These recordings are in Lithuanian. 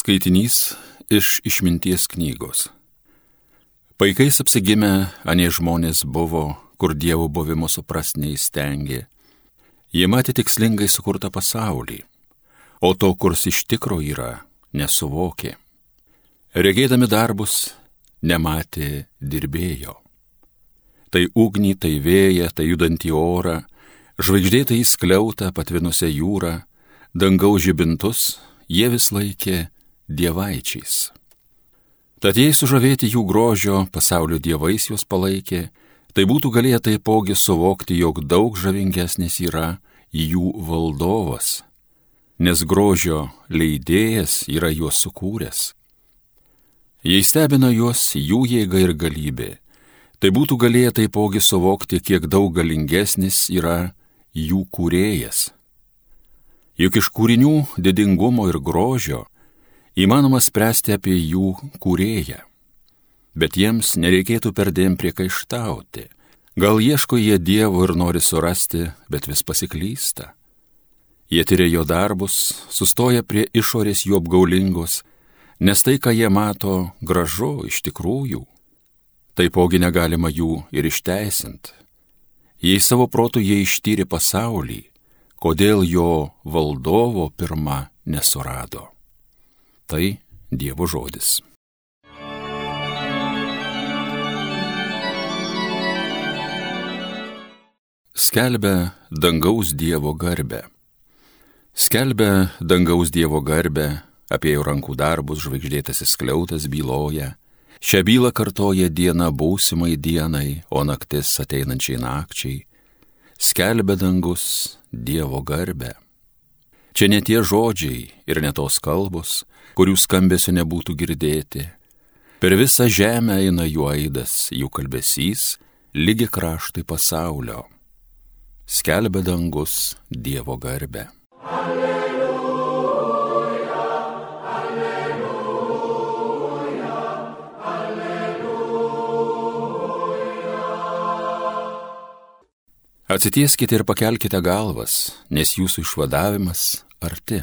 Skaitinys iš išminties knygos. Paikais apsigimę anie žmonės buvo, kur Dievo buvimo supras neįstengė. Jie matė tikslingai sukurtą pasaulį, o to, kurs iš tikro yra, nesuvokė. Regėdami darbus, nematė dirbėjo. Tai ugnį, tai vėją, tai judantį orą, žvaigždėtą įskliautą patvinusią jūrą, dangaus žibintus, jie vis laikė dievaičiais. Tad jei sužavėti jų grožio pasaulio dievais juos palaikė, tai būtų galėję taipogi suvokti, jog daug žavingesnis yra jų valdovas, nes grožio leidėjas yra juos sukūręs. Jei stebina juos jų jėga ir galybė, tai būtų galėję taipogi suvokti, kiek daug galingesnis yra jų kūrėjas. Juk iš kūrinių didingumo ir grožio įmanoma spręsti apie jų kūrėją. Bet jiems nereikėtų perdėm priekaištauti. Gal ieško jie Dievo ir nori surasti, bet vis pasiklysta. Jie tyria jo darbus, sustoja prie išorės jų apgaulingos, nes tai, ką jie mato, gražu iš tikrųjų. Taipogi negalima jų ir išteisinti. Jei savo protų jie ištyrė pasaulį, kodėl jo valdovo pirmą nesurado. Tai Dievo žodis. Skelbia dangaus Dievo garbę. Skelbia dangaus Dievo garbę, apie jo rankų darbus žvaigždėtasis kliautas byloja. Šią bylą kartoja diena būsimai dienai, o naktis ateinančiai nakčiai. Skelbia dangus Dievo garbę. Čia ne tie žodžiai ir ne tos kalbos, kurių skambesio nebūtų girdėti. Per visą žemę eina jų aidas, jų kalbesys, lygi kraštai pasaulio. Skelbia dangus Dievo garbę. Alleluja, alleluja, alleluja. Atsitieskite ir pakelkite galvas, nes jūsų išvadavimas arti.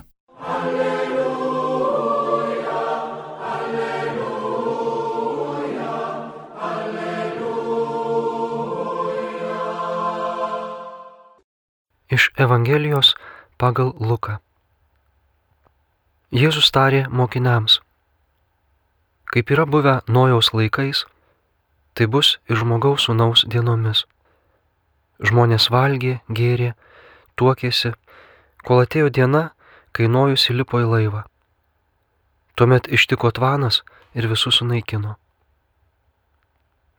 Iš Evangelijos pagal Luką. Jėzus tarė mokiniams, kaip yra buvę Nojaus laikais, tai bus ir žmogaus sunaus dienomis. Žmonės valgė, gėrė, tuokėsi, kol atėjo diena, kai Nojus įlipo į laivą. Tuomet ištiko tvanas ir visus sunaikino.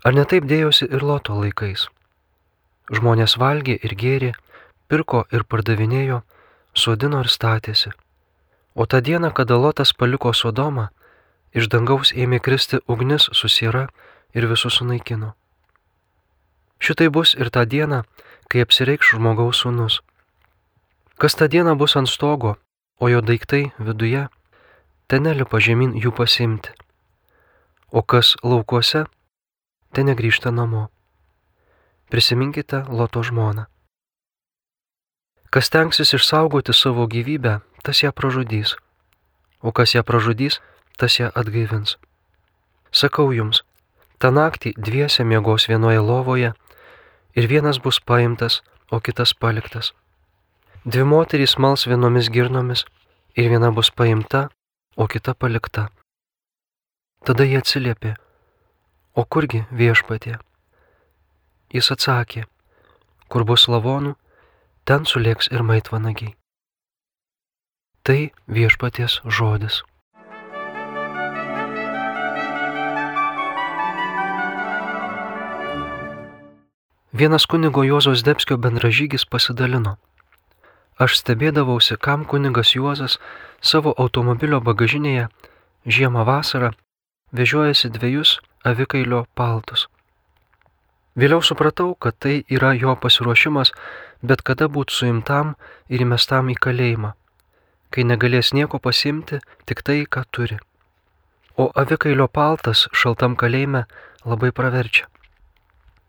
Ar netaip dėjosi ir Loto laikais? Žmonės valgė ir gėrė, pirko ir pardavinėjo, sodino ir statėsi. O tą dieną, kada Lotas paliko Sodomą, iš dangaus ėmė kristi ugnis susiera ir visus sunaikino. Šitai bus ir tą dieną, kai apsireikš žmogaus sūnus. Kas tą dieną bus ant stogo, o jo daiktai viduje, ten nelipa žemyn jų pasimti. O kas laukuose, ten negrįžta namo. Prisiminkite Loto žmoną. Kas tenksis išsaugoti savo gyvybę, tas ją pražudys, o kas ją pražudys, tas ją atgaivins. Sakau jums, tą naktį dviese miegos vienoje lovoje ir vienas bus paimtas, o kitas paliktas. Dvi moterys mals vienomis girnomis ir viena bus paimta, o kita palikta. Tada jie atsiliepė, o kurgi viešpatė? Jis atsakė, kur bus lavonų, ten sulėks ir maitvanagiai. Tai viešpaties žodis. Vienas kunigo Juozos Debskio bendražygis pasidalino. Aš stebėdavausi, kam kunigas Juozas savo automobilio bagažinėje žiemą vasarą vežiojasi dviejus avikailio paltus. Vėliau supratau, kad tai yra jo pasiruošimas bet kada būti suimtam ir įmestam į kalėjimą, kai negalės nieko pasimti, tik tai, ką turi. O avikailio paltas šaltam kalėjime labai praverčia.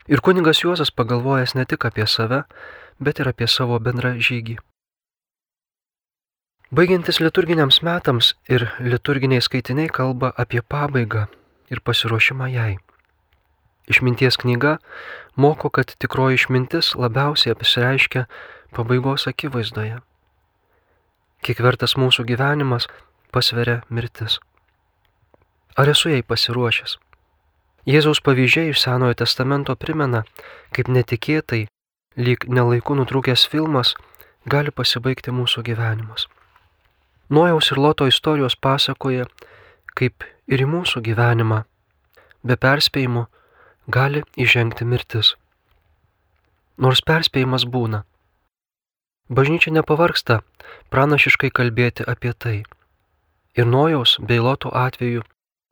Ir kuningas Juozas pagalvojęs ne tik apie save, bet ir apie savo bendrą žygį. Baigiantis liturginiams metams ir liturginiai skaitiniai kalba apie pabaigą ir pasiruošimą jai. Išminties knyga moko, kad tikroji išmintis labiausiai apsireiškia pabaigos akivaizdoje. Kiek vertas mūsų gyvenimas pasveria mirtis. Ar esu jai pasiruošęs? Jėzaus pavyzdžiai iš Senojo testamento primena, kaip netikėtai, lyg nelaikų nutrūkęs filmas, gali pasibaigti mūsų gyvenimas. Nojaus ir Loto istorijos pasakoja, kaip ir į mūsų gyvenimą, be perspėjimų, gali įžengti mirtis. Nors perspėjimas būna. Bažnyčia nepavarksta pranašiškai kalbėti apie tai. Ir Nojaus bei Loto atveju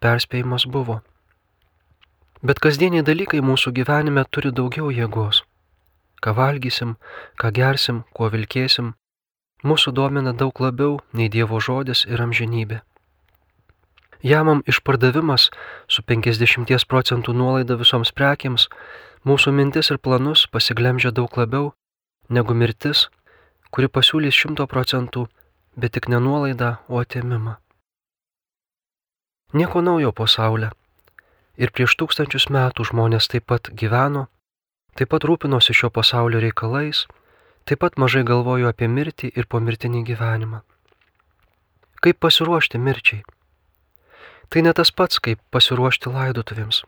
perspėjimas buvo. Bet kasdieniai dalykai mūsų gyvenime turi daugiau jėgos. Ką valgysim, ką gersim, kuo vilkėsim, mūsų domina daug labiau nei Dievo žodis ir amžinybė. Jamam išpardavimas su 50 procentų nuolaida visoms prekiams mūsų mintis ir planus pasiglemžia daug labiau negu mirtis, kuri pasiūlys 100 procentų, bet tik ne nuolaidą, o atėmimą. Nieko naujo pasaulyje Ir prieš tūkstančius metų žmonės taip pat gyveno, taip pat rūpinosi šio pasaulio reikalais, taip pat mažai galvojo apie mirtį ir pomirtinį gyvenimą. Kaip pasiruošti mirčiai? Tai ne tas pats, kaip pasiruošti laidotuvėms.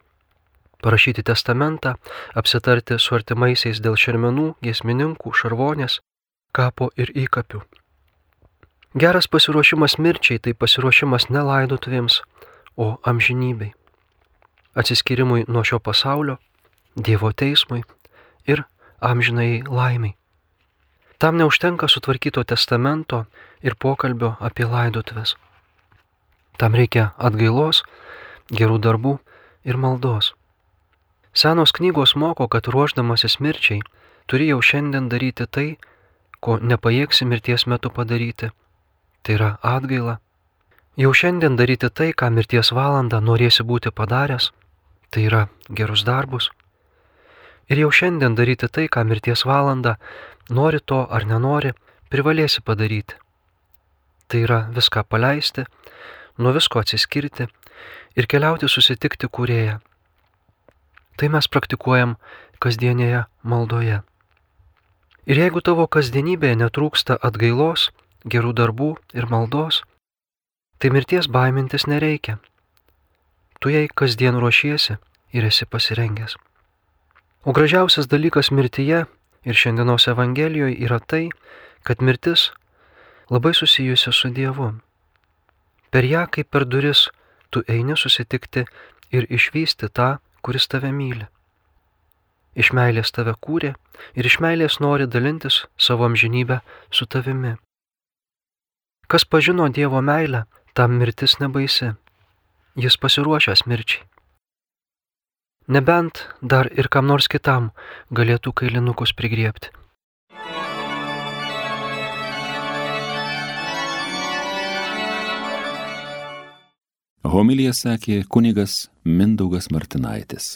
Parašyti testamentą, apsitarti su artimaisiais dėl šermenų, giesmininkų, šarvonės, kapo ir įkapių. Geras pasiruošimas mirčiai tai pasiruošimas ne laidotuvėms, o amžinybei atsiskyrimui nuo šio pasaulio, Dievo teismui ir amžinai laimiai. Tam neužtenka sutvarkyto testamento ir pokalbio apie laidotves. Tam reikia atgailos, gerų darbų ir maldos. Senos knygos moko, kad ruoždamasis mirčiai turi jau šiandien daryti tai, ko nepajėgsi mirties metu padaryti. Tai yra atgaila. Jau šiandien daryti tai, ką mirties valandą norėsi būti padaręs tai yra gerus darbus. Ir jau šiandien daryti tai, ką mirties valanda, nori to ar nenori, privalėsi padaryti. Tai yra viską paleisti, nuo visko atsiskirti ir keliauti susitikti kūrėją. Tai mes praktikuojam kasdienėje maldoje. Ir jeigu tavo kasdienybėje netrūksta atgailos, gerų darbų ir maldos, tai mirties baimintis nereikia tu jai kasdien ruošiesi ir esi pasirengęs. O gražiausias dalykas mirtyje ir šiandienos Evangelijoje yra tai, kad mirtis labai susijusi su Dievu. Per ją kaip per duris tu eini susitikti ir išvysti tą, kuris tave myli. Iš meilės tave kūrė ir iš meilės nori dalintis savo amžinybę su tavimi. Kas pažino Dievo meilę, tam mirtis nebaisi jis pasiruošęs mirčiai. Nebent dar ir kam nors kitam galėtų kailinukus prigriepti. Homilija sakė kunigas Mindaugas Martinaitis.